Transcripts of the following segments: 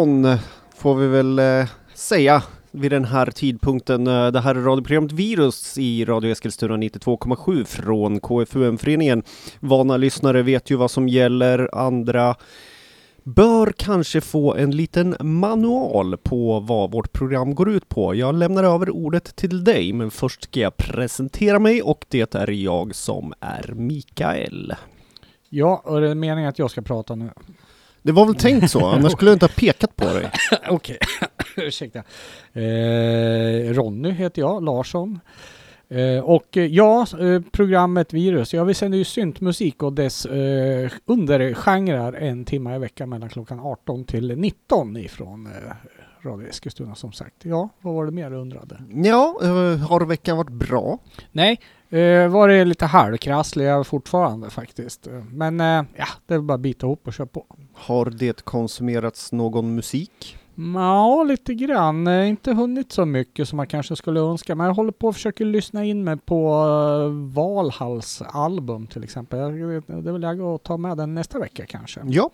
afton får vi väl eh, säga vid den här tidpunkten. Eh, det här är radioprogrammet Virus i Radio Eskilstuna 92,7 från KFUM-föreningen. Vana lyssnare vet ju vad som gäller, andra bör kanske få en liten manual på vad vårt program går ut på. Jag lämnar över ordet till dig, men först ska jag presentera mig och det är jag som är Mikael. Ja, och det är meningen att jag ska prata nu. Det var väl tänkt så, annars skulle jag inte ha pekat på dig. Okej, ursäkta. Eh, Ronny heter jag, Larsson. Eh, och eh, ja, eh, programmet Virus. Ja, vi sänder ju syntmusik och dess eh, undergenrer en timme i veckan mellan klockan 18 till 19 ifrån eh, Radio Eskilstuna som sagt. Ja, vad var det mer du undrade? Ja, eh, har veckan varit bra? Nej, eh, var det lite halvkrassliga fortfarande faktiskt. Men eh, ja, det är bara att bita ihop och köra på. Har det konsumerats någon musik? Ja, lite grann. Eh, Inte hunnit så mycket som man kanske skulle önska, men jag håller på och försöker lyssna in mig på uh, Valhalls album till exempel. Det vill jag gå och ta med den nästa vecka kanske. Ja,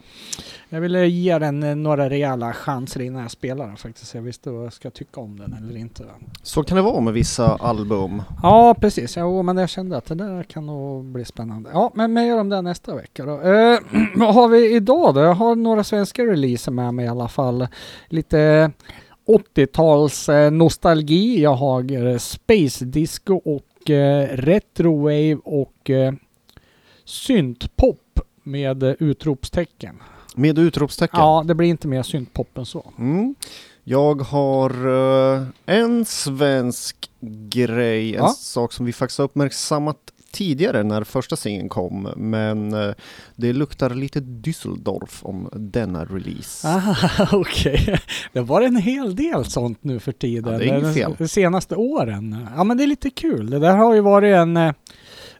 Jag ville ge den eh, några rejäla chanser innan jag spelar den faktiskt. Jag visste vad jag ska tycka om den eller inte. så kan det vara med vissa album. Ja, precis. Jo, men jag kände att det där kan nog bli spännande. Ja, men mer om det nästa vecka då. Eh, vad har vi idag då? Jag har några svenska releaser med mig i alla fall. Lite 80-tals eh, nostalgi. Jag har eh, Space Disco och eh, Retrowave och eh, syntpop med utropstecken. Med utropstecken. Ja, det blir inte mer syntpop än så. Mm. Jag har en svensk grej, en Ja. sak som vi faktiskt har uppmärksammat tidigare när första singeln kom, men eh, det luktar lite Düsseldorf om denna release. Ah, Okej, det var en hel del sånt nu för tiden. Ja, det är inget fel. De senaste åren. Ja men det är lite kul. Det där har ju varit en... eh,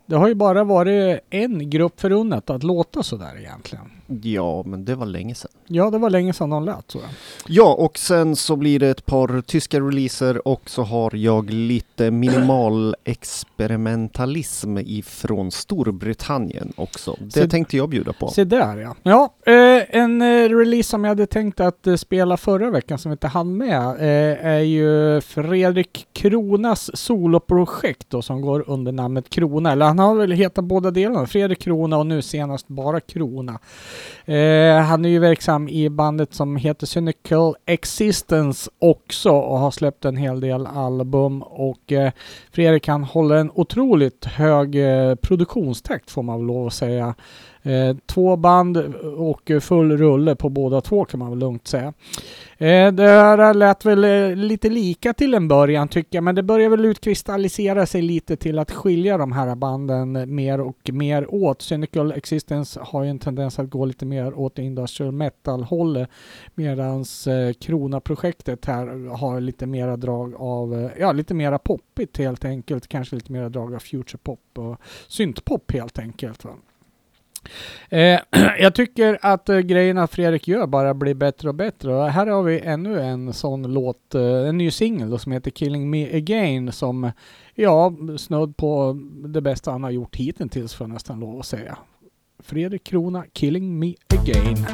Det har ju bara varit en grupp förunnat att låta sådär egentligen. Ja, men det var länge sedan. Ja, det var länge sedan de lät så. Ja, och sen så blir det ett par tyska releaser och så har jag lite minimal experimentalism ifrån Storbritannien också. Det Så- tänkte jag bjuda på. Se där ja. Ja, eh, en eh, release som jag hade tänkt att eh, spela förra veckan som vi inte hann med eh, är ju Fredrik Kronas soloprojekt då som går under namnet Krona. Eller han har väl hetat båda delarna. Fredrik Krona och nu senast bara Krona. Eh, han är ju verksam i bandet som heter Cynical Existence också och har släppt en hel del album och eh, Fredrik han håller en otroligt hög eh, produktionstakt får man väl lov att säga. Eh, två band och full rulle på båda två kan man väl lugnt säga. Eh, det här lät väl eh, lite lika till en början tycker jag, men det börjar väl utkristallisera sig lite till att skilja de här banden mer och mer åt. Cynical Existence har ju en tendens att gå lite mer åt industrial metal-hållet medans eh, Krona-projektet här har lite mera drag av, ja lite mera poppigt helt enkelt, kanske lite mera drag av future pop och syntpop helt enkelt. Va? Eh, jag tycker att eh, grejerna Fredrik gör bara blir bättre och bättre. Och här har vi ännu en sån låt, eh, en ny singel då som heter Killing Me Again som, ja, snudd på det bästa han har gjort hittills får jag nästan lov att säga. Fredrik Krona, Killing Me Again.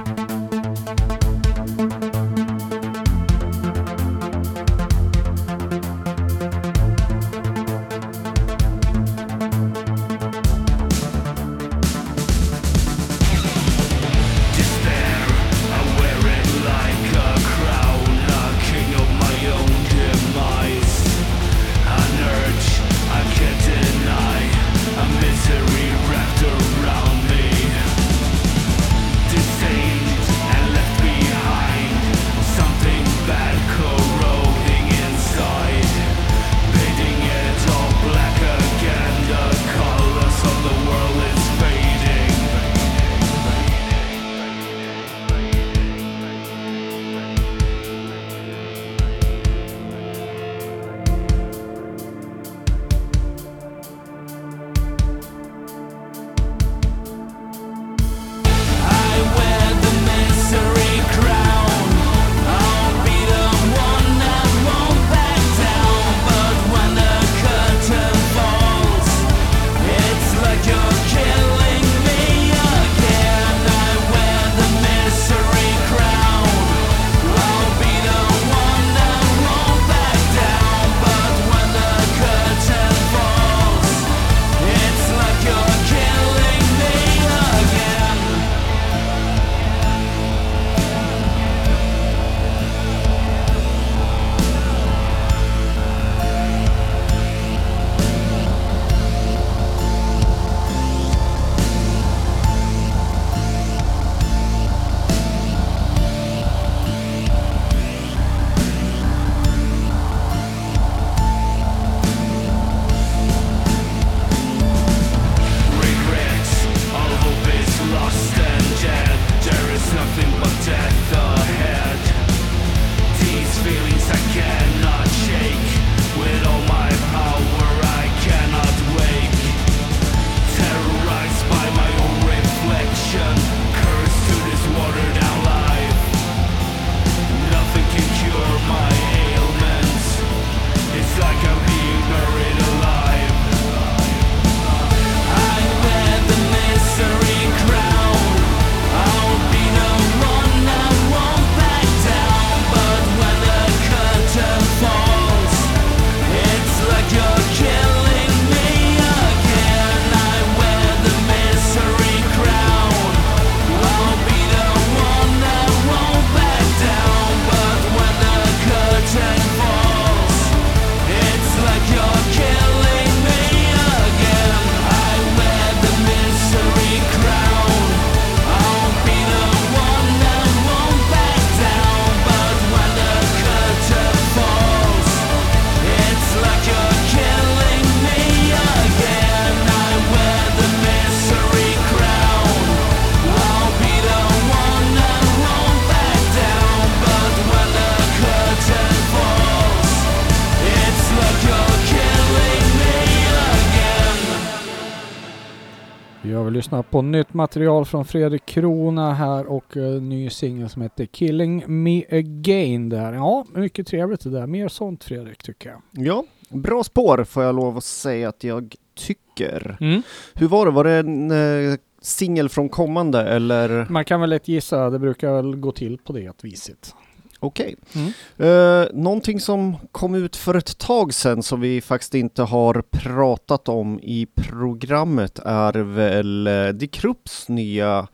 Vi lyssnar på nytt material från Fredrik Krona här och uh, ny singel som heter Killing Me Again där. Ja, mycket trevligt det där. Mer sånt Fredrik tycker jag. Ja, bra spår får jag lov att säga att jag tycker. Mm. Hur var det? Var det en eh, singel från kommande eller? Man kan väl lätt gissa, det brukar väl gå till på det viset. Okej. Mm. Eh, någonting som kom ut för ett tag sedan som vi faktiskt inte har pratat om i programmet är väl eh, Die Krupps nya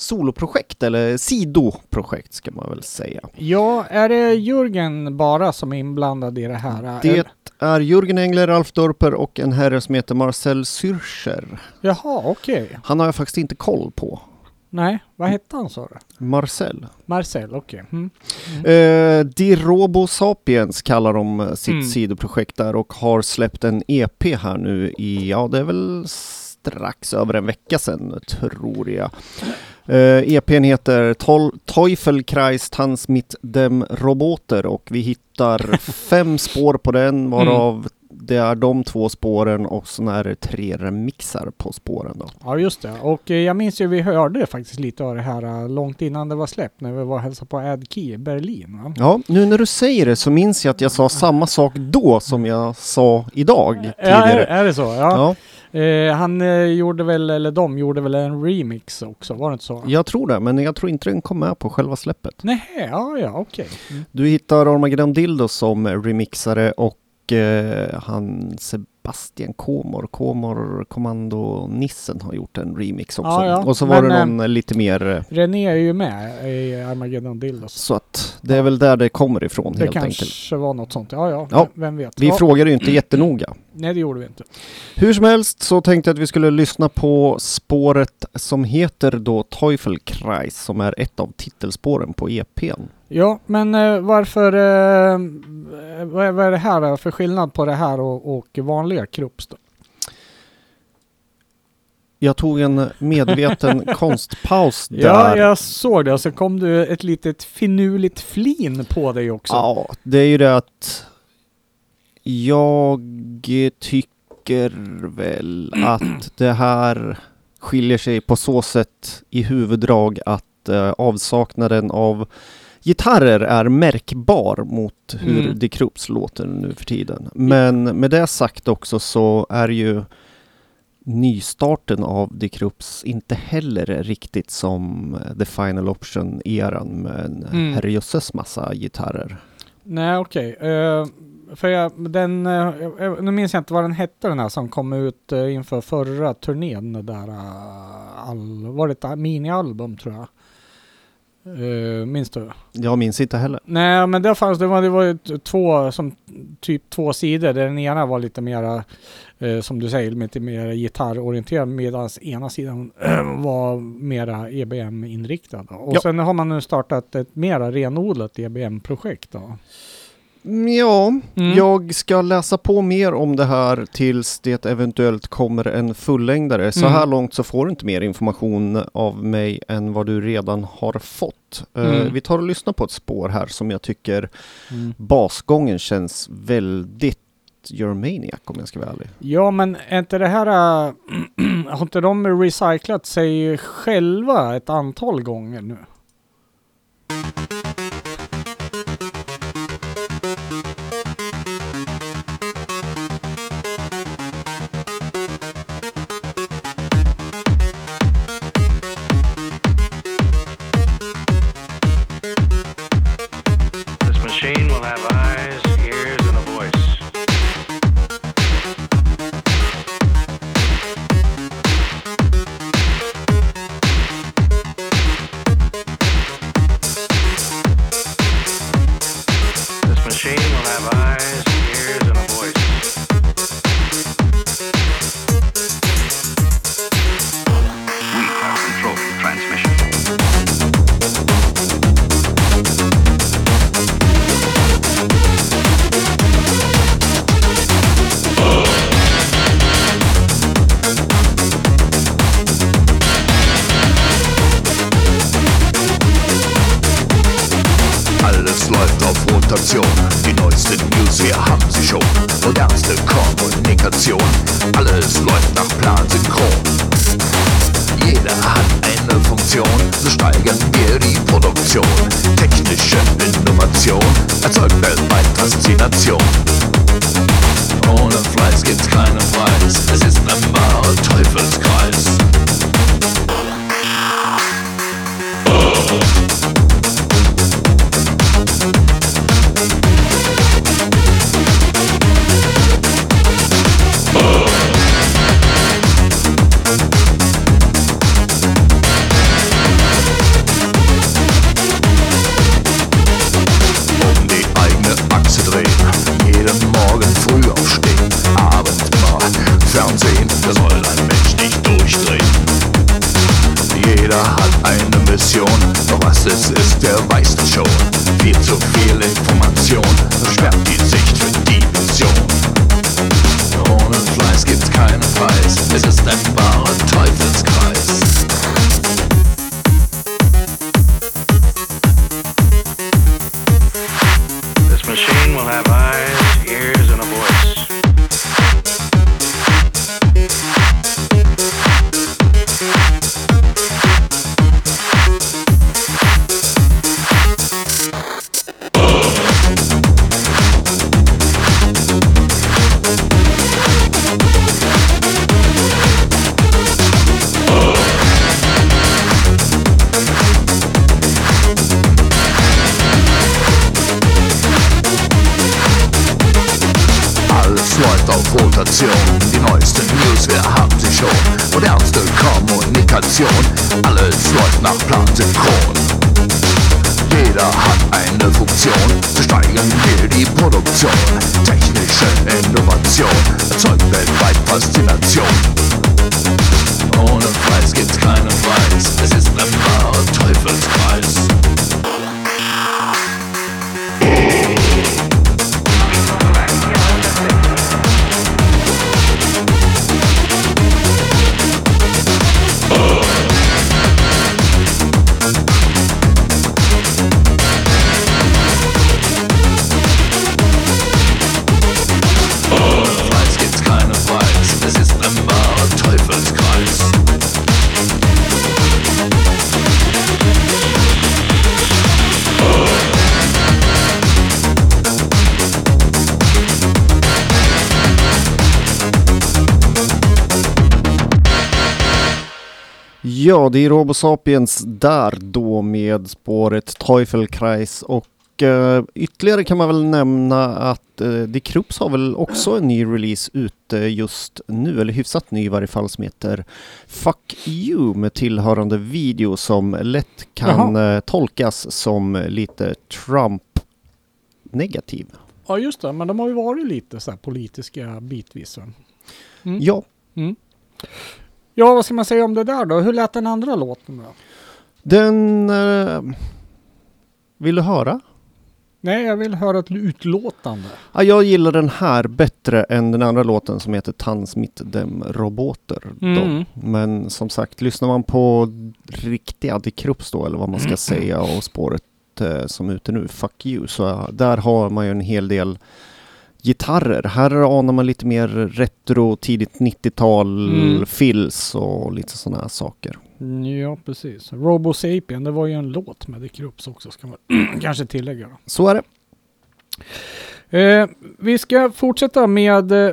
soloprojekt eller sidoprojekt ska man väl säga. Ja, är det Jörgen bara som är inblandad i det här? Det är Jürgen Engler, Alf Dorper och en herre som heter Marcel Sürscher. Jaha, okej. Han har jag faktiskt inte koll på. Nej, vad hette han sa du? Marcel. Marcel, okej. Mm. Eh, Die Robo Sapiens kallar de eh, sitt Mm. sidoprojekt där och har släppt en EP här nu i, ja det är väl strax över en vecka sedan tror jag. Eh, EPn heter Tol- Teufelkreis Tanz mit dem Roboter och vi hittar fem spår på den varav det är de två spåren och så är det tre remixar på spåren då. Ja, just det. Och eh, jag minns ju vi hörde faktiskt lite av det här eh, långt innan det var släppt när vi var och hälsade på Ad Key i Berlin. Va? Ja, nu när du säger det så minns jag att jag sa samma sak då som jag sa idag Ja, är, tidigare. är det så? Ja. Ja, Eh, han eh, gjorde väl, eller de gjorde väl en remix också, var det inte så? jag tror det, men jag tror inte den kom med på själva släppet. Nej, ja, ja, okej. Mm. Du hittar Armageddon Dildo som remixare och eh, han Sebastian Komor, Komor Kommando-nissen har gjort en remix också. Ja, ja, Och så var men, det någon eh, lite mer, eh, René är ju med i Armageddon Dildos. så att det är väl där det kommer ifrån Det helt kanske enkelt. var något sånt. Ja, ja, vem vet. Vi frågade ju inte jättenoga. Nej, det gjorde vi inte. Hur som helst så tänkte jag att vi skulle lyssna på spåret som heter då Teufelkreis som är ett av titelspåren på EPn. Ja, men eh, varför... Eh, vad, är, vad är det här för skillnad på det här och, och vanliga Krups då? Jag tog en medveten konstpaus där. Ja, jag såg det. Och så kom du ett litet finurligt flin på dig också. Ja, det är ju det att jag tycker väl att det här skiljer sig på så sätt i huvuddrag att eh, avsaknaden av gitarrer är märkbar mot hur Mm. Krups låter nu för tiden. Men med det sagt också så är ju nystarten av The Krups inte heller riktigt som eh, The Final Option-eran med en Mm. herrejösses massa gitarrer. Nej, okej. Eh, för jag, den, eh, nu minns jag inte vad den hette den här som kom ut eh, inför förra turnén. det Där, eh, all, var det ett minialbum tror jag? Uh, minns du? Jag minns inte heller. Nej, men där fanns det, var, det var ju två, som typ två sidor. där Den ena var lite mera, eh, som du säger, lite mer gitarrorienterad medan ena sidan var mera EBM-inriktad. Och Ja. sen har man nu startat ett mera renodlat EBM-projekt. Då. Ja, Mm. jag ska läsa på mer om det här tills det eventuellt kommer en fullängdare. Så Mm. här långt så får du inte mer information av mig än vad du redan har fått. Eh, Mm. vi tar och lyssnar på ett spår här som jag tycker Mm. basgången känns väldigt Germaniac om jag ska vara ärlig. Ja, men är inte det här... äh, har inte de recyclat sig själva ett antal gånger nu? It's a step by. Ja, det är Robosapiens där då med spåret Teufelkreis och eh, ytterligare kan man väl nämna att eh, Die Krups har väl också en ny release ute just nu, eller hyfsat ny i varje fall, som heter Fuck You med tillhörande video som lätt kan eh, tolkas som lite Trump-negativ. Ja just det, men de har ju varit lite så här politiska bitvis. Mm. Ja, Ja, vad ska man säga om det där då? Hur lät den andra låten då? den... Eh, vill du höra? Nej, jag vill höra ett utlåtande. Ja, jag gillar den här bättre än den andra låten som heter Tanz mit dem Roboter. Mm. Men som sagt, lyssnar man på riktiga Die Krups då, eller vad man ska säga, och spåret eh, som är ute nu, Fuck You, så där har man ju en hel del gitarrer. Här anar man lite mer retro, tidigt 90-tal, Mm. fills och lite sådana här saker. Ja, precis. Robo Sapien, det var ju en låt med The Krups också, ska man kanske tillägga. Då. Så är det. Eh, vi ska fortsätta med eh,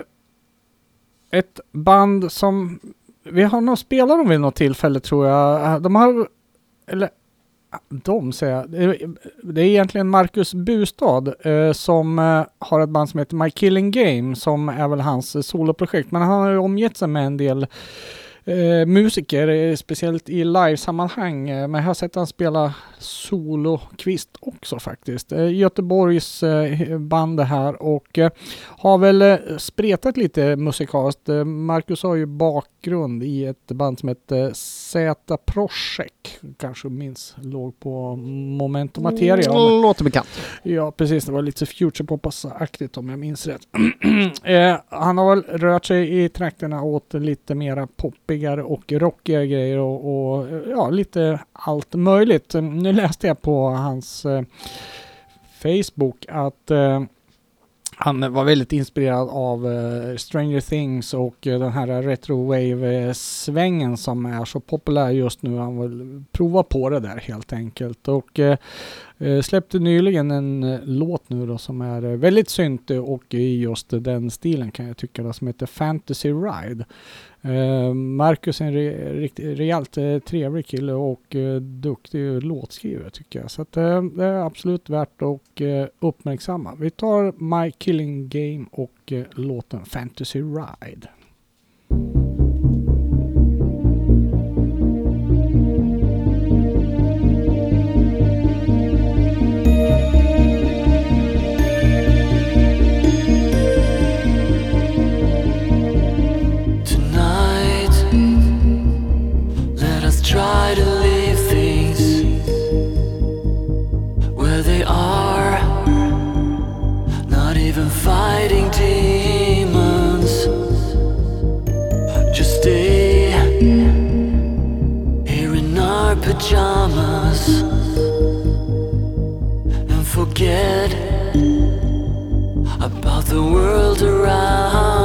ett band som vi har nog spelat dem vid något tillfälle tror jag. De har, eller de säger jag, Det är- egentligen Marcus Bustad eh, som eh, har ett band som heter My Killing Game som är väl hans eh, soloprojekt. Men han har ju omgett sig med en del eh, musiker, eh, speciellt i livesammanhang. Eh, men jag har sett han spela solokvist också faktiskt. Eh, Göteborgs eh, band här och eh, har väl spretat lite musikaliskt. Marcus har ju bakgrund i ett band som heter Z Project. Kanske minns, låg på Moment och Materia. Mm, Låter bekant. Ja, precis. Det var lite futurepop-aktigt om jag minns rätt. han har väl rört sig i trakterna åt lite mera poppigare och rockiga grejer och, och ja, lite allt möjligt. Nu läste jag på hans eh, Facebook att eh, han var väldigt inspirerad av eh, Stranger Things och eh, den här Retrowave-svängen som är så populär just nu. Han vill prova på det där helt enkelt. Och eh, Eh, släppte nyligen en eh, låt nu då som är eh, väldigt syntig och i just den stilen kan jag tycka då, som heter Fantasy Ride. Marcus är en re, rejält trevlig kille och duktig låtskrivare tycker jag. Så att, det är absolut värt att uppmärksamma. Vi tar My Killing Game och låten Fantasy Ride. The world around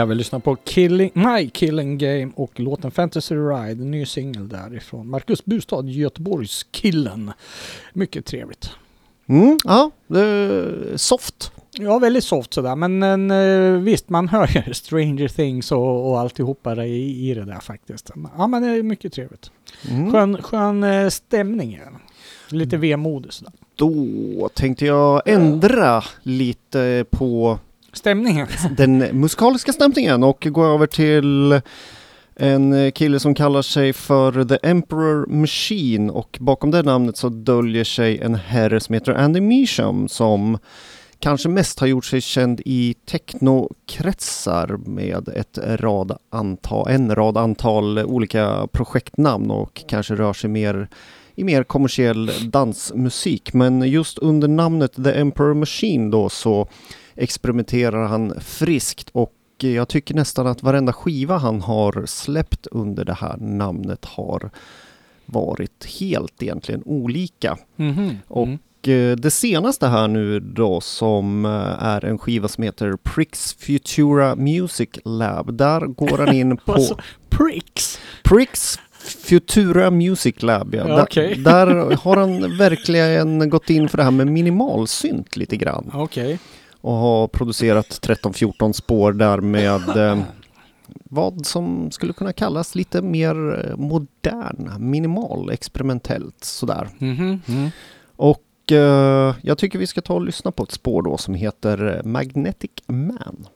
Ja, vi lyssnar på Killing, My Killing Game och låten Fantasy Ride, en ny singel därifrån. Marcus Bustad, Göteborgs killen. Mycket trevligt. Mm, ja, det är soft. Ja, väldigt soft sådär, men en, eh, visst man hör ju Stranger Things och, och alltihopa i, i det där faktiskt. Ja, men det är mycket trevligt. Mm. Skön, skön eh, stämning är. Lite vemodig sådär. Då tänkte jag ändra lite på Stämningen? den musikaliska stämningen och går över till en kille som kallar sig för The Emperor Machine och bakom det namnet så döljer sig en herre som heter Andy Measham som kanske mest har gjort sig känd i technokretsar med ett rad antal, en rad antal olika projektnamn och kanske rör sig mer i mer kommersiell dansmusik. Men just under namnet The Emperor Machine då så experimenterar han friskt och jag tycker nästan att varenda skiva han har släppt under det här namnet har varit helt egentligen olika. Mhm. Och eh, det senaste här nu då som eh, är en skiva som heter Prix Futura Music Lab. Där går han in på Pricks? Prix Futura Music Lab. Ja. Ja, Där-. Där har han verkligen gått in för det här med minimalsynt lite grann Okej. Och har producerat 13-14 spår där med eh, vad som skulle kunna kallas lite mer eh, modern, minimal, experimentellt sådär. Mhm. Mm. Och eh, jag tycker vi ska ta och lyssna på ett spår då som heter eh, Magnetic Man.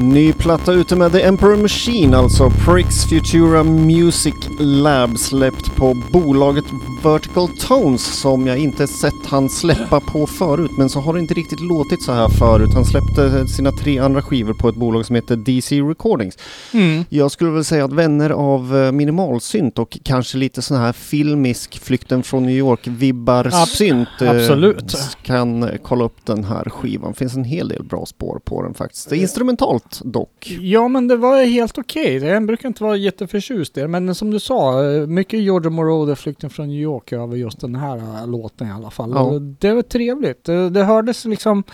Ny platta ute med The Emperor Machine, alltså Pricks Futura Music Lab släppt på bolaget Vertical Tones som jag inte sett han släppa på förut men så har det inte riktigt låtit så här förut. Han släppte sina tre andra skivor på ett bolag som heter DC Recordings. Mm. Jag skulle väl säga att vänner av eh, minimalsynt och kanske lite sån här filmisk Flykten från New York-vibbar synt eh, absolut. kan kolla upp den här skivan. finns en hel del bra spår på den faktiskt. Det är instrumentalt dock. Ja, men det var helt okej. Jag brukar inte vara jätteförtjust i det, men som du sa, eh, mycket Georgia Moroder, Flykten från New York, över just den här eh, låten i alla fall. Ja. Det var trevligt. Det, det hördes liksom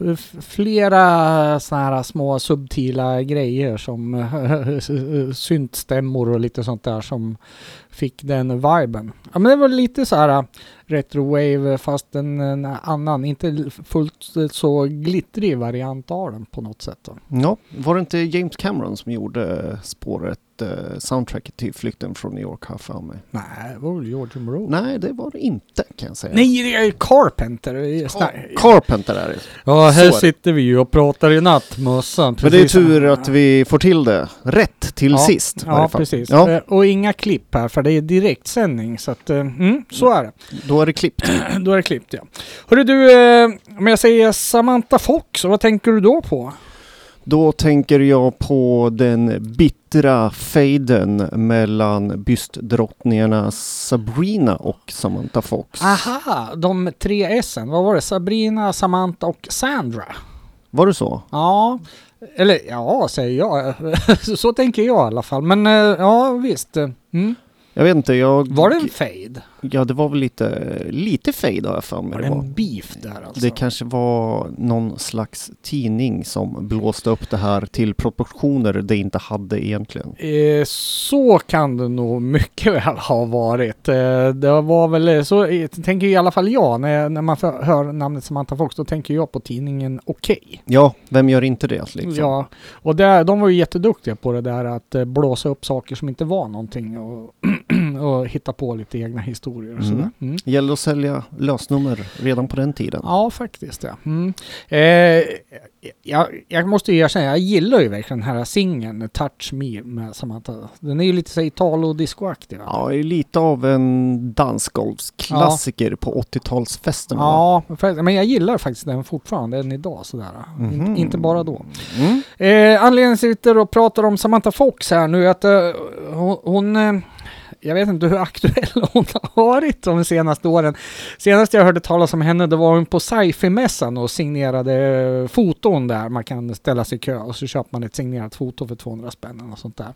eh, flera sådana här små subtila grejer som syntstämmor och lite sånt där som fick den viben. Ja men det var lite så här eh, retro-wave fast en, en annan, inte fullt så glittrig variant av den på något sätt. Då. Ja, var det inte James Cameron som gjorde eh, spåret, eh, soundtracket till Flykten från New York har för mig? Nej, det var väl George Moreau? Nej, det var det inte kan jag säga. Nej, det är Carpenter. Car- Carpenter är det. Ja, Så här är det. sitter vi ju och pratar i nattmössan. Men det är tur att vi får till det rätt till Ja, sist. Ja, precis. Ja, Eh, Och inga klipp här, för det är direktsändning. Så att, eh, mm, så är det. då är det klippt. Då är det klippt, ja. Hörru du, eh, om jag säger Samantha Fox, vad tänker du då på? Då tänker jag på den bittra fejden mellan bystdrottningarna Sabrina och Samantha Fox. Aha, de tre S'en. Vad var det? Sabrina, Samantha och Sandra. Var det så? Ja, eller ja, säger jag. så tänker jag i alla fall. Men eh, ja, visst. Mm. Jag vet inte, jag... Var det en fade? Ja, det var väl lite, lite fade har jag för mig Var det det var. en beef där alltså? Det kanske var någon slags tidning som blåste upp det här till proportioner det inte hade egentligen. Eh, så kan det nog mycket väl ha varit. Eh, det var väl eh, så, eh, tänker i alla fall jag, när, när man för, hör namnet Samantha Fox, då tänker jag på tidningen Okej. Ja, vem gör inte det liksom? Ja, och där, de var ju jätteduktiga på det där att eh, blåsa upp saker som inte var någonting och, och hitta på lite egna historier och Mm. sådär. Mm. Gällde att sälja lösnummer redan på den tiden. Ja, faktiskt ja. Mm. Eh, jag, jag måste ju erkänna, jag gillar ju verkligen den här singeln Touch Me med Samantha. Den är ju lite så Italo-discoaktig. va? Ja, är lite av en dansgolfsklassiker på 80-talsfesterna. va? Ja, för- men jag gillar faktiskt den fortfarande än idag sådär. In, Mhm. inte bara då. Mm. Eh, anledningen till att jag sitter och pratar om Samantha Fox här nu är att eh, hon, hon eh, jag vet inte hur aktuell hon har varit de senaste åren. Senast jag hörde talas om henne, då var hon på sci-fi-mässan och signerade eh, foton där. Man kan ställa sig i kö och så köper man ett signerat foto för 200 spänn och sånt där.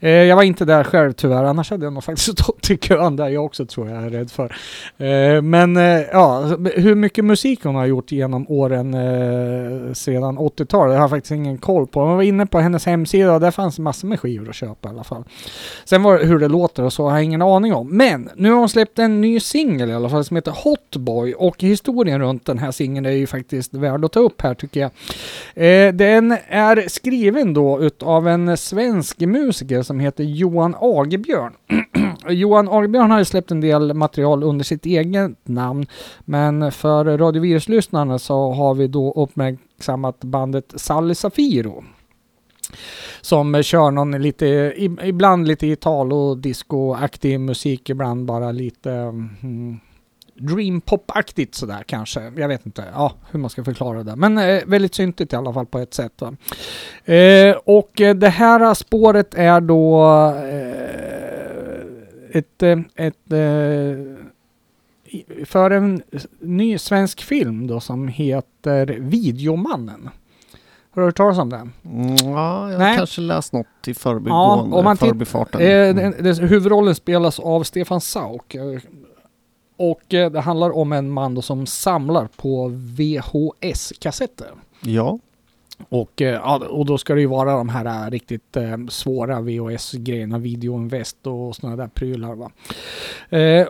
Eh, jag var inte där själv tyvärr, annars hade jag nog faktiskt stått i kön där jag också tror jag är rädd för. Eh, men eh, ja, hur mycket musik hon har gjort genom åren eh, sedan 80-talet har jag faktiskt ingen koll på. Jag var inne på hennes hemsida och där fanns massor med skivor att köpa i alla fall. Sen var, hur det låter och så har jag ingen aning om. Men nu har hon släppt en ny singel i alla fall som heter Hotboy och historien runt den här singeln är ju faktiskt värd att ta upp här tycker jag. Eh, den är skriven då utav en svensk musiker som heter Johan Agebjörn. Johan Agebjörn har ju släppt en del material under sitt eget namn. Men för radioviruslyssnarna så har vi då uppmärksammat bandet Sally Safiro. Som kör någon lite, ibland lite Italo, disco-aktig musik, ibland bara lite mm, dream pop-aktigt sådär kanske. Jag vet inte ja, hur man ska förklara det. Men eh, väldigt syntigt i alla fall på ett sätt. Va? Eh, och det här spåret är då eh, ett, eh, ett eh, för en ny svensk film då som heter Videomannen. Har du hört talas om den? Mm, ja, jag har kanske läst något i förbigående, om man titt- förbifarten. Eh, Mm. den, den, huvudrollen spelas av Stefan Sauk. eh, Och eh, det handlar om en man som samlar på VHS-kassetter. Ja, och, eh, och då ska det ju vara de här eh, riktigt eh, svåra VHS-grejerna, Videoinvest och sådana där prylar. Va?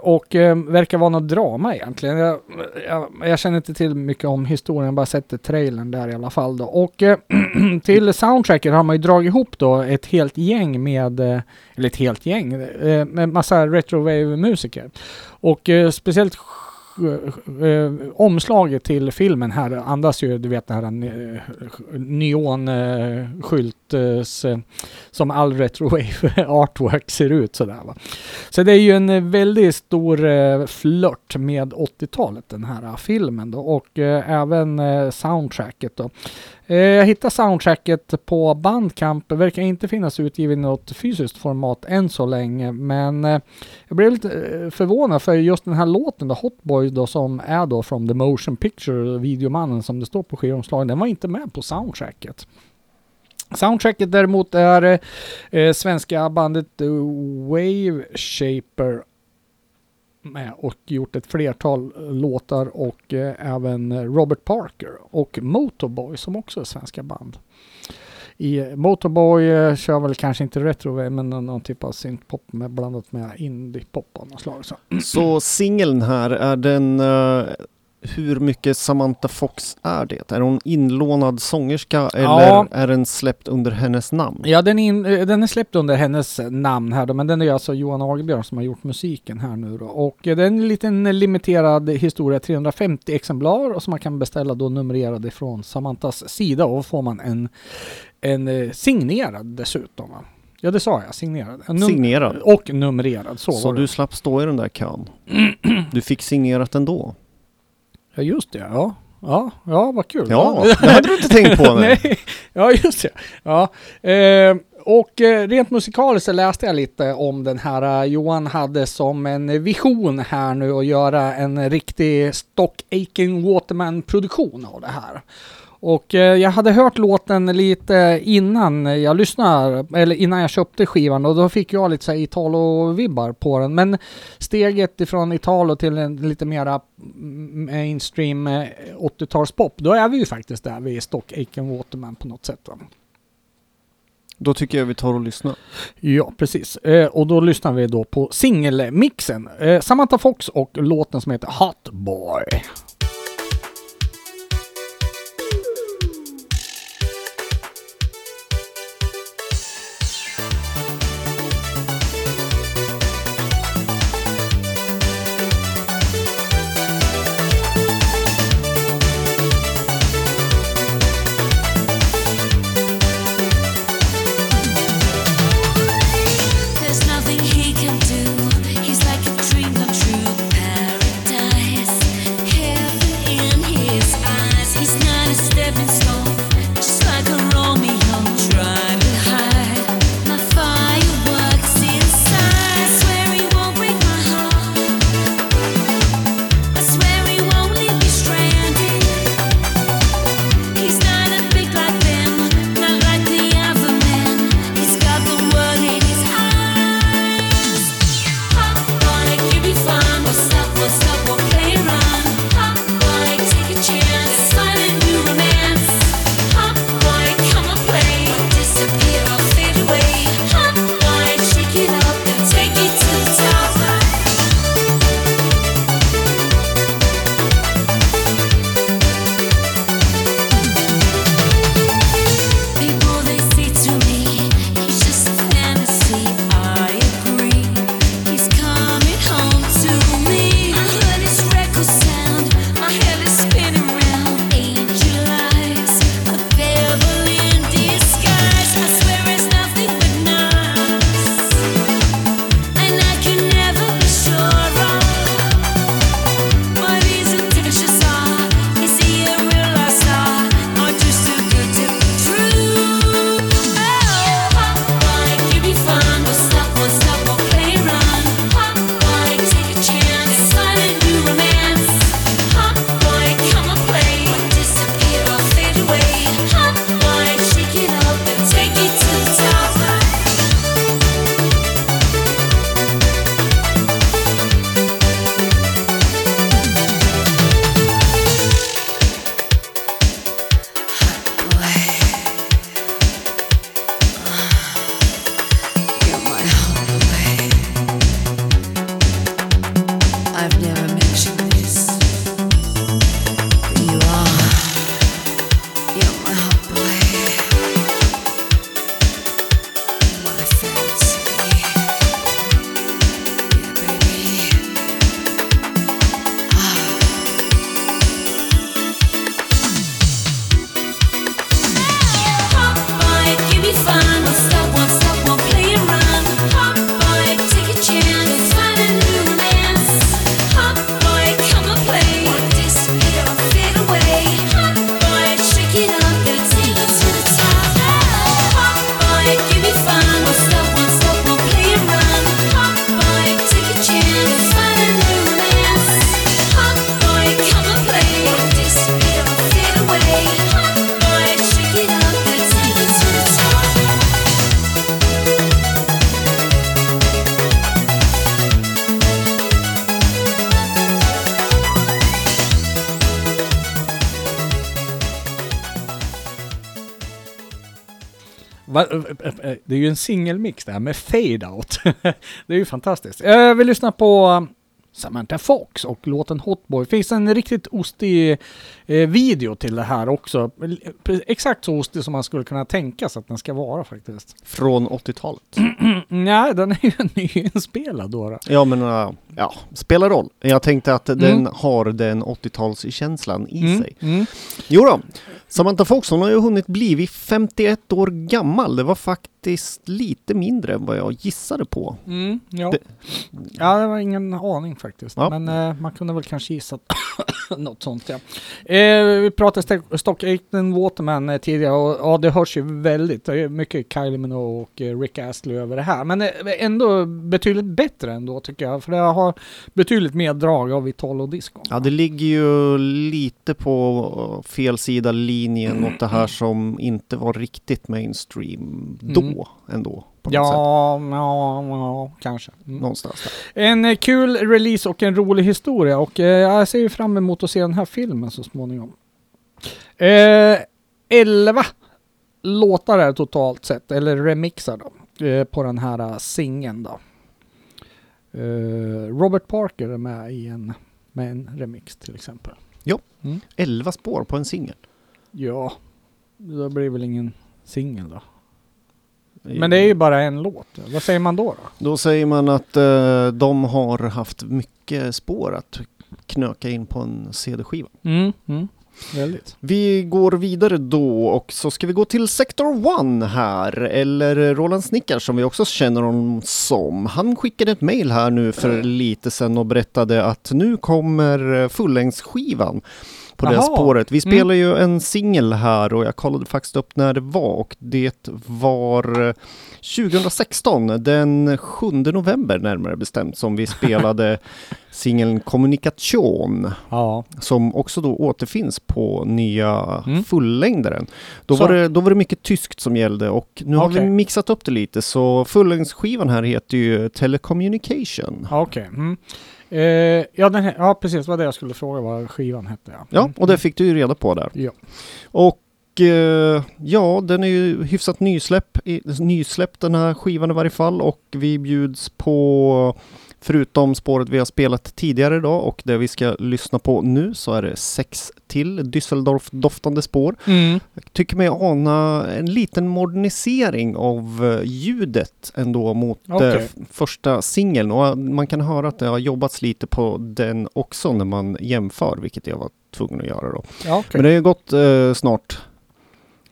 Och verkar vara något drama egentligen. Jag, jag, jag känner inte till mycket om historien, jag bara sett trailern där i alla fall. Då. Och till soundtracket har man ju dragit ihop då ett helt gäng med, eller ett helt gäng, med massa retrowave-musiker. Och speciellt Eh, eh, omslaget till filmen här andas ju, du vet det här eh, neonskylt eh, som all retrowave artwork ser ut sådär va. Så det är ju en väldigt stor eh, flört med 80-talet den här filmen då och eh, även eh, soundtracket då. Eh, jag hittade soundtracket på Bandcamp. Det verkar inte finnas utgivet i något fysiskt format än så länge. Men eh, jag blev lite eh, förvånad för just den här låten då, Hotboy då som är då från The Motion Picture, videomannen som det står på skivomslaget, den var inte med på soundtracket. Soundtracket däremot är eh, svenska bandet Wave Shaper med och gjort ett flertal låtar och eh, även Robert Parker och Motorboy som också är svenska band. I Motorboy eh, kör väl kanske inte retro men någon, typ av syntpop med blandat med indiepop av något slag. Så. Så singeln här, är den... eh, hur mycket Samantha Fox är det? Är hon inlånad sångerska eller Ja. är den släppt under hennes namn? Ja, den är, in, eh, den är släppt under hennes namn här då, men den är alltså Johan Ahlbjörn som har gjort musiken här nu då. Och eh, det är en liten limiterad historia, 350 exemplar och som man kan beställa då numrerad ifrån Samantas sida och får man en, en eh, signerad dessutom. Va? Ja, det sa jag, signerad. Num- Signerad? Och numrerad, så, Så du slapp stå i den där kön? Du fick signerat ändå? Ja, just det. Ja, ja, ja vad kul. Ja, det hade du inte tänkt på nu. Nej, ja just det. Ja. Eh, och rent musikaliskt så läste jag lite om den här. eh, Johan hade som en vision här nu att göra en riktig Stock Aiken Waterman-produktion av det här. Och eh, jag hade hört låten lite innan jag lyssnade, eller innan jag köpte skivan och då fick jag lite så här Italo-vibbar på den. Men steget ifrån Italo till en lite mera mainstream eh, 80-talspop, då är vi ju faktiskt där vid Stock Aiken Waterman på något sätt. Va? Då tycker jag vi tar och lyssnar. Ja, precis. Eh, och då lyssnar vi då på singelmixen. Eh, Samantha Fox och låten som heter Hot Boy. Eh, eh, eh, det är ju en singelmix det här med fade out. det är ju fantastiskt. Vi lyssnar på um, Samantha Fox och låten Hotboy. Finns en riktigt ostig eh, video till det här också. Exakt så ostig som man skulle kunna tänka sig att den ska vara faktiskt. Från 80-talet. Nej, den är ju nyinspelad då. Ja men äh, ja, spelar roll. Jag tänkte att den har den 80-talskänslan i Mm, sig. mm. Jo då. Samantha Fox hon har ju hunnit bli 51 år gammal. Det var faktiskt lite mindre än vad jag gissade på. Mm, ja. Det- ja, det var ingen aning faktiskt. Ja. Men eh, man kunde väl kanske gissa något sånt ja. Eh, vi pratade St- Stock Aitken Waterman eh, tidigare och ja, det hörs ju väldigt. Det är mycket Kylie Minogue och eh, Rick Astley över det här. Men eh, ändå betydligt bättre ändå tycker jag. För det har betydligt mer drag av Italo Disco. Ja, det ligger ju lite på fel sida linjen åt det här som inte var riktigt mainstream då Mm. ändå. På något sätt. Ja, ja, ja, kanske. Mm. Någonstans där. En eh, kul release och en rolig historia och eh, jag ser ju fram emot att se den här filmen så småningom. Eh, 11 låtar är totalt sett, eller remixar då, eh, på den här uh, singeln då. Eh, Robert Parker är med i en, med en remix till exempel. 11 spår på en singel. Ja, då blir väl ingen singel då. Men det är ju bara en låt. Vad säger man då? då? Då säger man att eh, de har haft mycket spår att knöka in på en CD-skiva. Mm, mm. Väldigt. Vi går vidare då och så ska vi gå till Sector One här, eller Roland Snickar som vi också känner honom som. Han skickade ett mail här nu för lite sedan och berättade att nu kommer fullängdsskivan på det Jaha. spåret. Vi Mm. spelar ju en singel här och jag kollade faktiskt upp när det var och det var eh, 2016, den 7 november närmare bestämt, som vi spelade singeln Kommunikation Ja. som också då återfinns på nya Mm. fullängdaren. Då Så- var, det, då var det mycket tyskt som gällde och nu har Okej. vi mixat upp det lite så fullängdsskivan här heter ju Telecommunication. Okej. Mm. Eh, ja, den här, ja, precis. Det var det jag skulle fråga vad skivan hette. Ja, Ja, Mm. och det fick du ju reda på där. Ja. Och eh, ja, den är ju hyfsat nysläpp, nysläppt den här skivan i varje fall och vi bjuds på Förutom spåret vi har spelat tidigare idag och det vi ska lyssna på nu så är det sex till Düsseldorf-doftande spår. Mm. Jag tycker mig ana en liten modernisering av eh, ljudet ändå mot eh, f- första singeln och eh, man kan höra att det har jobbats lite på den också när man jämför, vilket jag var tvungen att göra då. Ja, okej. Men det har ju gått eh, snart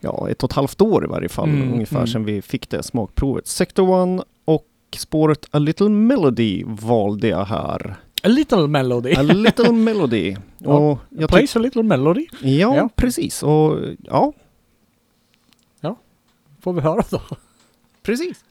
ja, ett och ett halvt år i varje fall Mm, ungefär mm. sedan vi fick det smakprovet. Sector One och spåret A Little Melody valde jag här. A little melody. A Little Melody. Ja, Och tyck- Plays a little melody. ja, Ja. precis. Och ja, Får vi höra då. precis.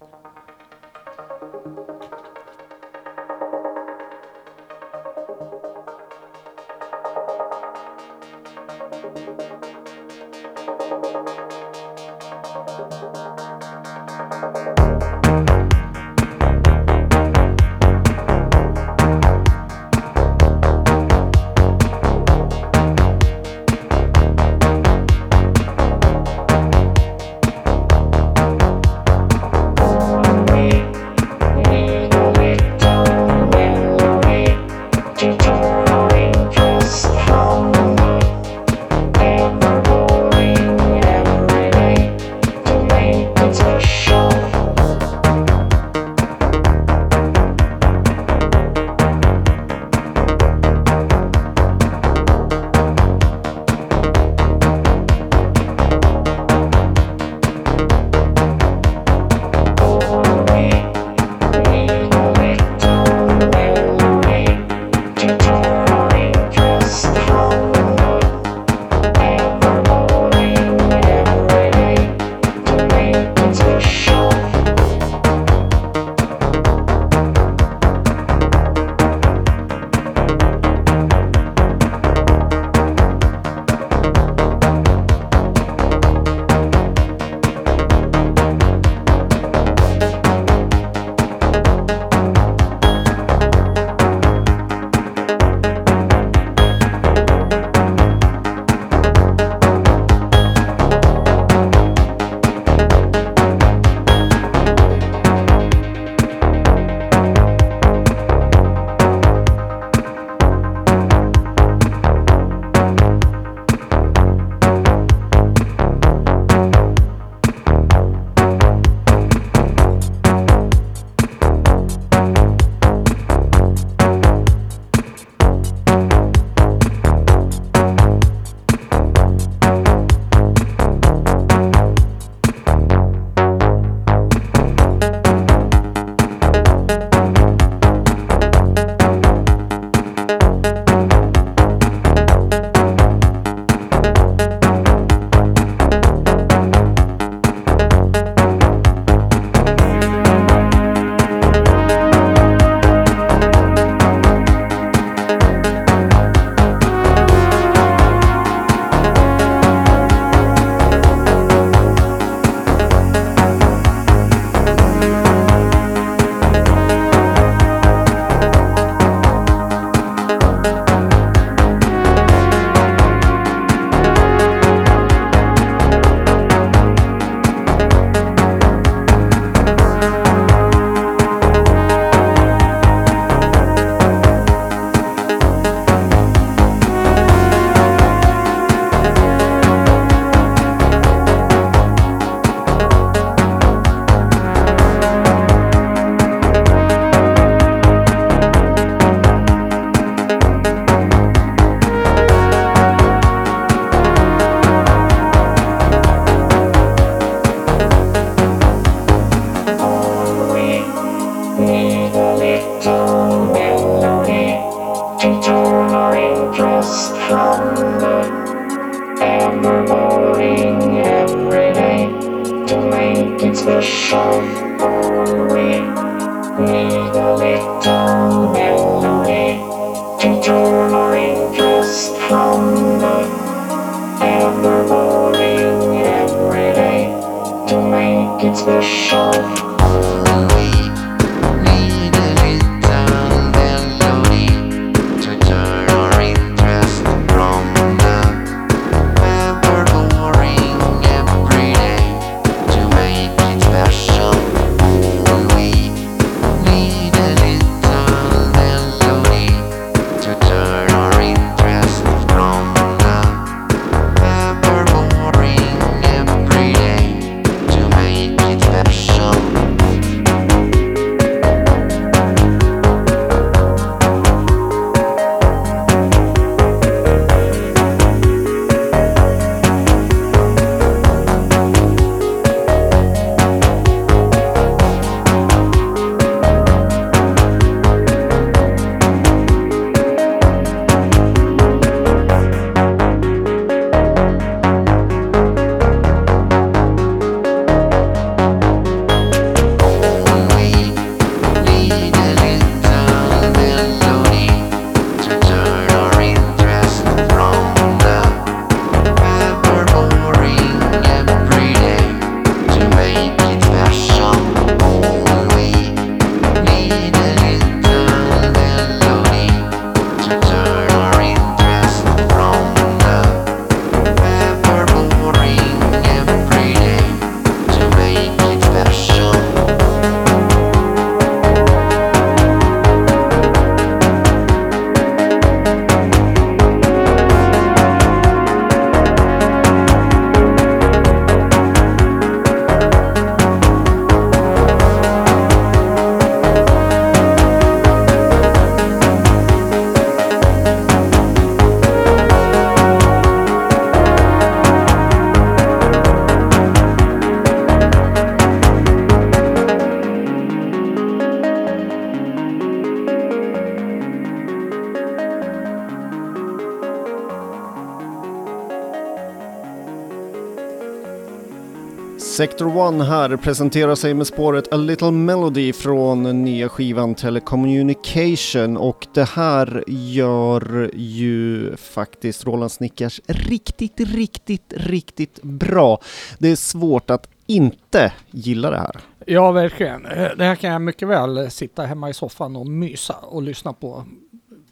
Sector One här presenterar sig med spåret A Little Melody från nya skivan Telecommunication och det här gör ju faktiskt Roland Snickers riktigt, riktigt, riktigt bra. Det är svårt att inte gilla det här. Ja, verkligen. Det här kan jag mycket väl sitta hemma i soffan och mysa och lyssna på.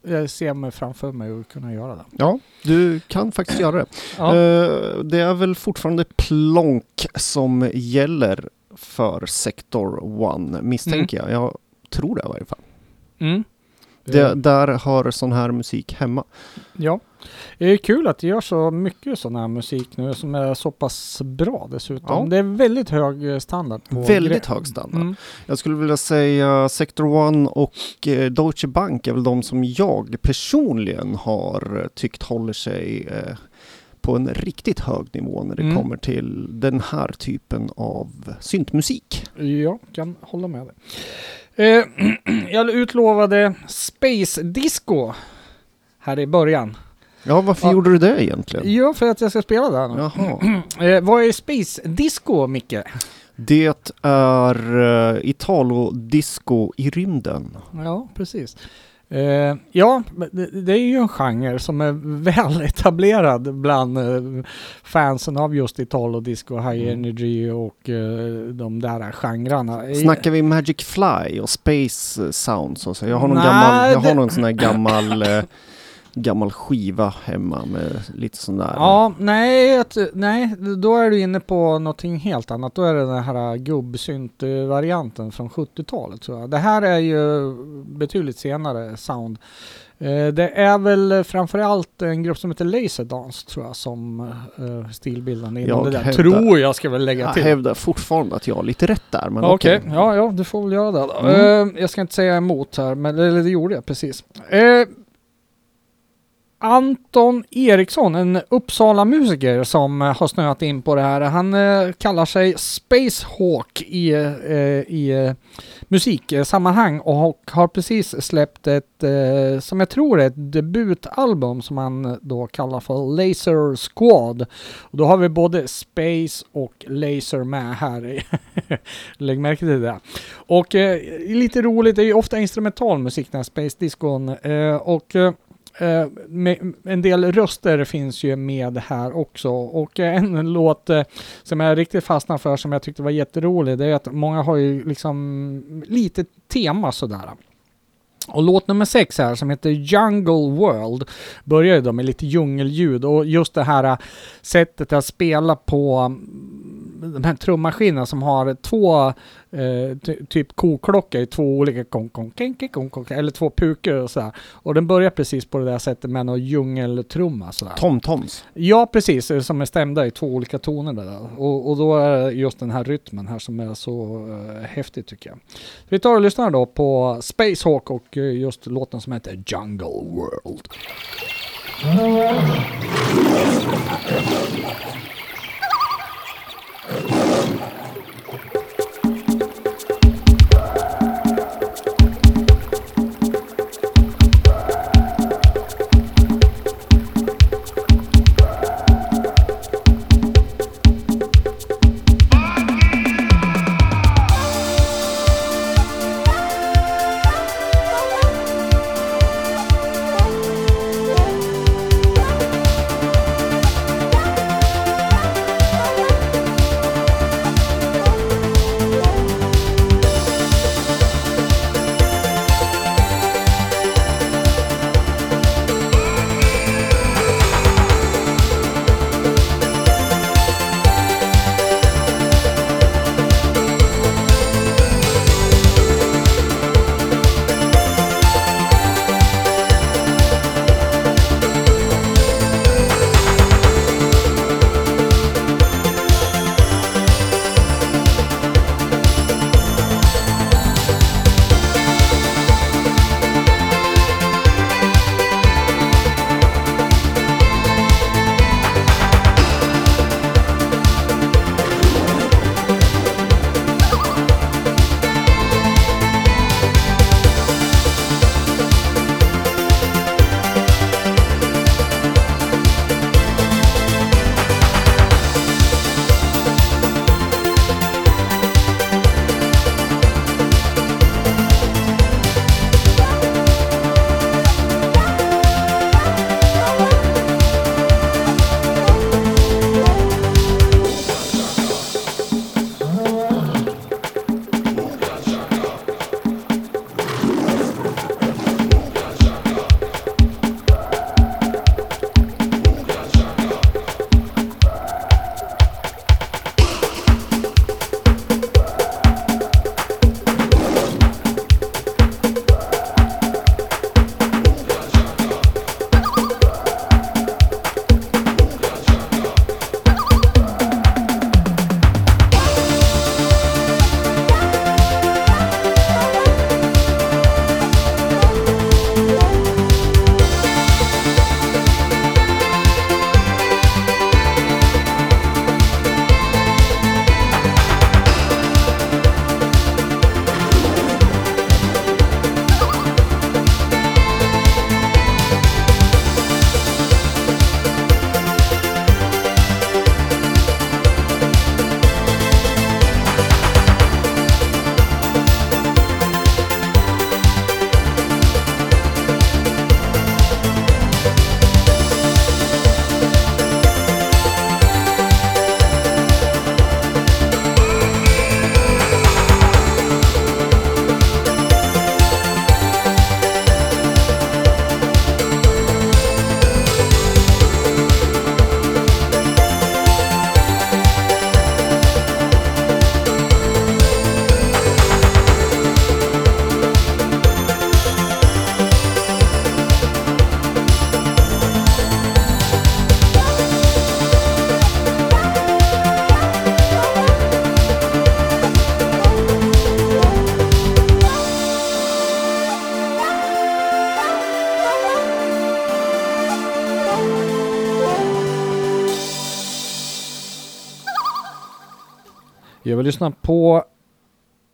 Jag ser mig framför mig och kunna göra det. Ja, du kan faktiskt göra det. Ja. Eh, det är väl fortfarande plonk som gäller för Sector One, misstänker jag. Jag tror det i varje fall. Mm. Det, Eh, där har sån här musik hemma. Ja. Det är kul att det gör så mycket sån här musik nu som är så pass bra dessutom. Ja. Det är väldigt hög standard. På Väldigt hög standard. Mm. Jag skulle vilja säga Sector One och eh, Deutsche Bank är väl de som jag personligen har eh, tyckt håller sig eh, på en riktigt hög nivå när det Mm. kommer till den här typen av syntmusik. Ja, kan hålla med dig. Eh, jag utlovade Space Disco här i början. Ja, varför Ja. gjorde du det egentligen? Ja, för att jag ska spela där nu. Jaha. Eh, vad är Space Disco, Micke? Det är uh, Italo-disco i rymden. Ja, precis. Eh, ja, det, är ju en genre som är väl etablerad bland eh, fansen av just Italo Disco, High Mm. Energy och eh, de där genrerna. Snackar vi Magic Fly och Space Sounds och så? Jag har någon Nej, gammal, jag har någon sån här gammal, gammal skiva hemma med lite sån där. Ja, nej, nej, då är du inne på någonting helt annat. Då är det den här gubbsynt-varianten från 70-talet tror jag. Det här är ju betydligt senare sound. Eh, Det är väl framförallt en grupp som heter Laserdance tror jag som uh, stilbildande inom Jag det där. hävdar- Tror jag ska väl lägga Jag till. hävdar fortfarande att jag har lite rätt där. Men Okej, okej. ja, ja, du får väl göra det då. Mm. Eh, jag ska inte säga emot här, men eller det gjorde jag precis. Anton Eriksson, en Uppsala-musiker som eh, har snöat in på det här. Han eh, kallar sig Spacehawk i, eh, i eh, musiksammanhang och har precis släppt ett, eh, som jag tror är ett debutalbum som han då kallar för Laser Squad. Och då har vi både Space och Laser med här. Lägg märke till det. Och eh, lite roligt, det är ju ofta instrumental musik den här Space Discon. Eh, och eh, Eh, en del röster finns ju med här också och eh, en låt eh, som jag riktigt fastnade för som jag tyckte var jätterolig det är att många har ju liksom lite tema sådär. Och låt nummer sex här som heter Jungle World börjar ju då med lite djungelljud och just det här eh, sättet att spela på de här trummaskinerna som har två eh, ty- typ koklocka i två olika kong, kong, kenke, kong, kong, eller två pukor och sådär. Och den börjar precis på det där sättet med någon djungeltrumma sådär. Tom-toms. Ja, precis. eh, Som är stämda i två olika toner där. Och, och då är det just den här rytmen här som är så uh, häftig tycker jag. Vi tar och lyssnar då på Space Hawk och eh, just låten som heter Jungle World. Vi lyssnar lyssna på,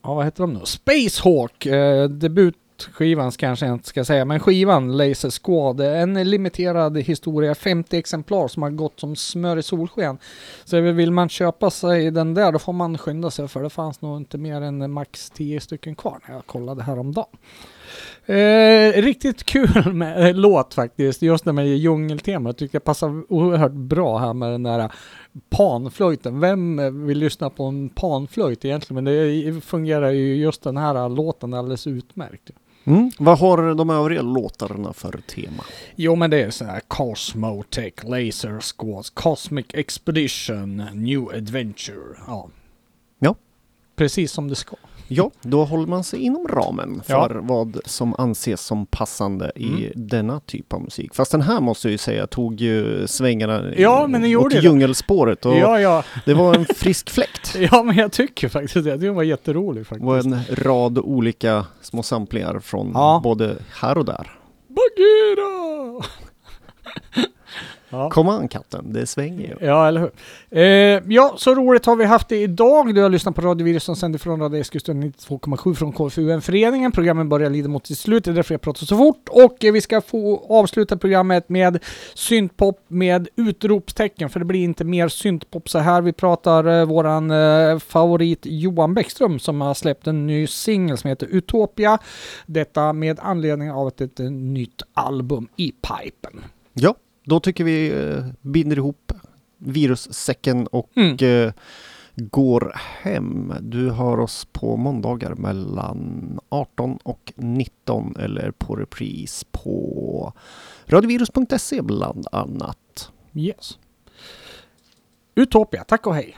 ja vad heter de nu? Spacehawk, eh, debutskivan kanske jag inte ska säga, men skivan Laser Squad. Eh, en limiterad historia, 50 exemplar som har gått som smör i solsken. Så vill man köpa sig den där då får man skynda sig för det fanns nog inte mer än max 10 stycken kvar när jag kollade häromdagen. Eh, riktigt kul med eh, låt faktiskt, just det med djungeltemat. Tycker jag passar oerhört bra här med den där panflöjten. Vem eh, vill lyssna på en panflöjt egentligen? Men det fungerar ju just den här låten alldeles utmärkt. Mm. Vad har de övriga låtarna för tema? Jo men det är sån här Cosmotech, Laser Squads, Cosmic Expedition, New Adventure. Ja. Ja. Precis som det ska. Ja, då håller man sig inom ramen för Ja. vad som anses som passande i Mm. denna typ av musik. Fast den här måste jag ju säga tog ju svängarna Ja, men den åt det. djungelspåret och Ja, ja. det var en frisk fläkt. Ja, men jag tycker faktiskt det. Det var jätteroligt Det faktiskt. var en rad olika små samplingar från både här och där. Bagheera! ja. Kom an katten, det svänger ju. Ja, eller hur? Eh, ja, så roligt har vi haft det idag. Du har lyssnat på Radio Virus som sänder från Radio Eskilstuna 92,7 från KFUM-föreningen. Programmen börjar lida mot sitt slut, det är därför jag pratar så fort. Och eh, vi ska få avsluta programmet med syntpop med utropstecken, för det blir inte mer syntpop så här. Vi pratar eh, våran eh, favorit Johan Bäckström som har släppt en ny singel som heter Utopia. Detta med anledning av att ett eh, nytt album i pipen. Ja, då tycker vi eh, binder ihop virussäcken och Mm. eh, går hem. Du har oss på måndagar mellan 18 och 19 eller på repris på radiovirus.se bland annat. Yes. Utopia, tack och hej.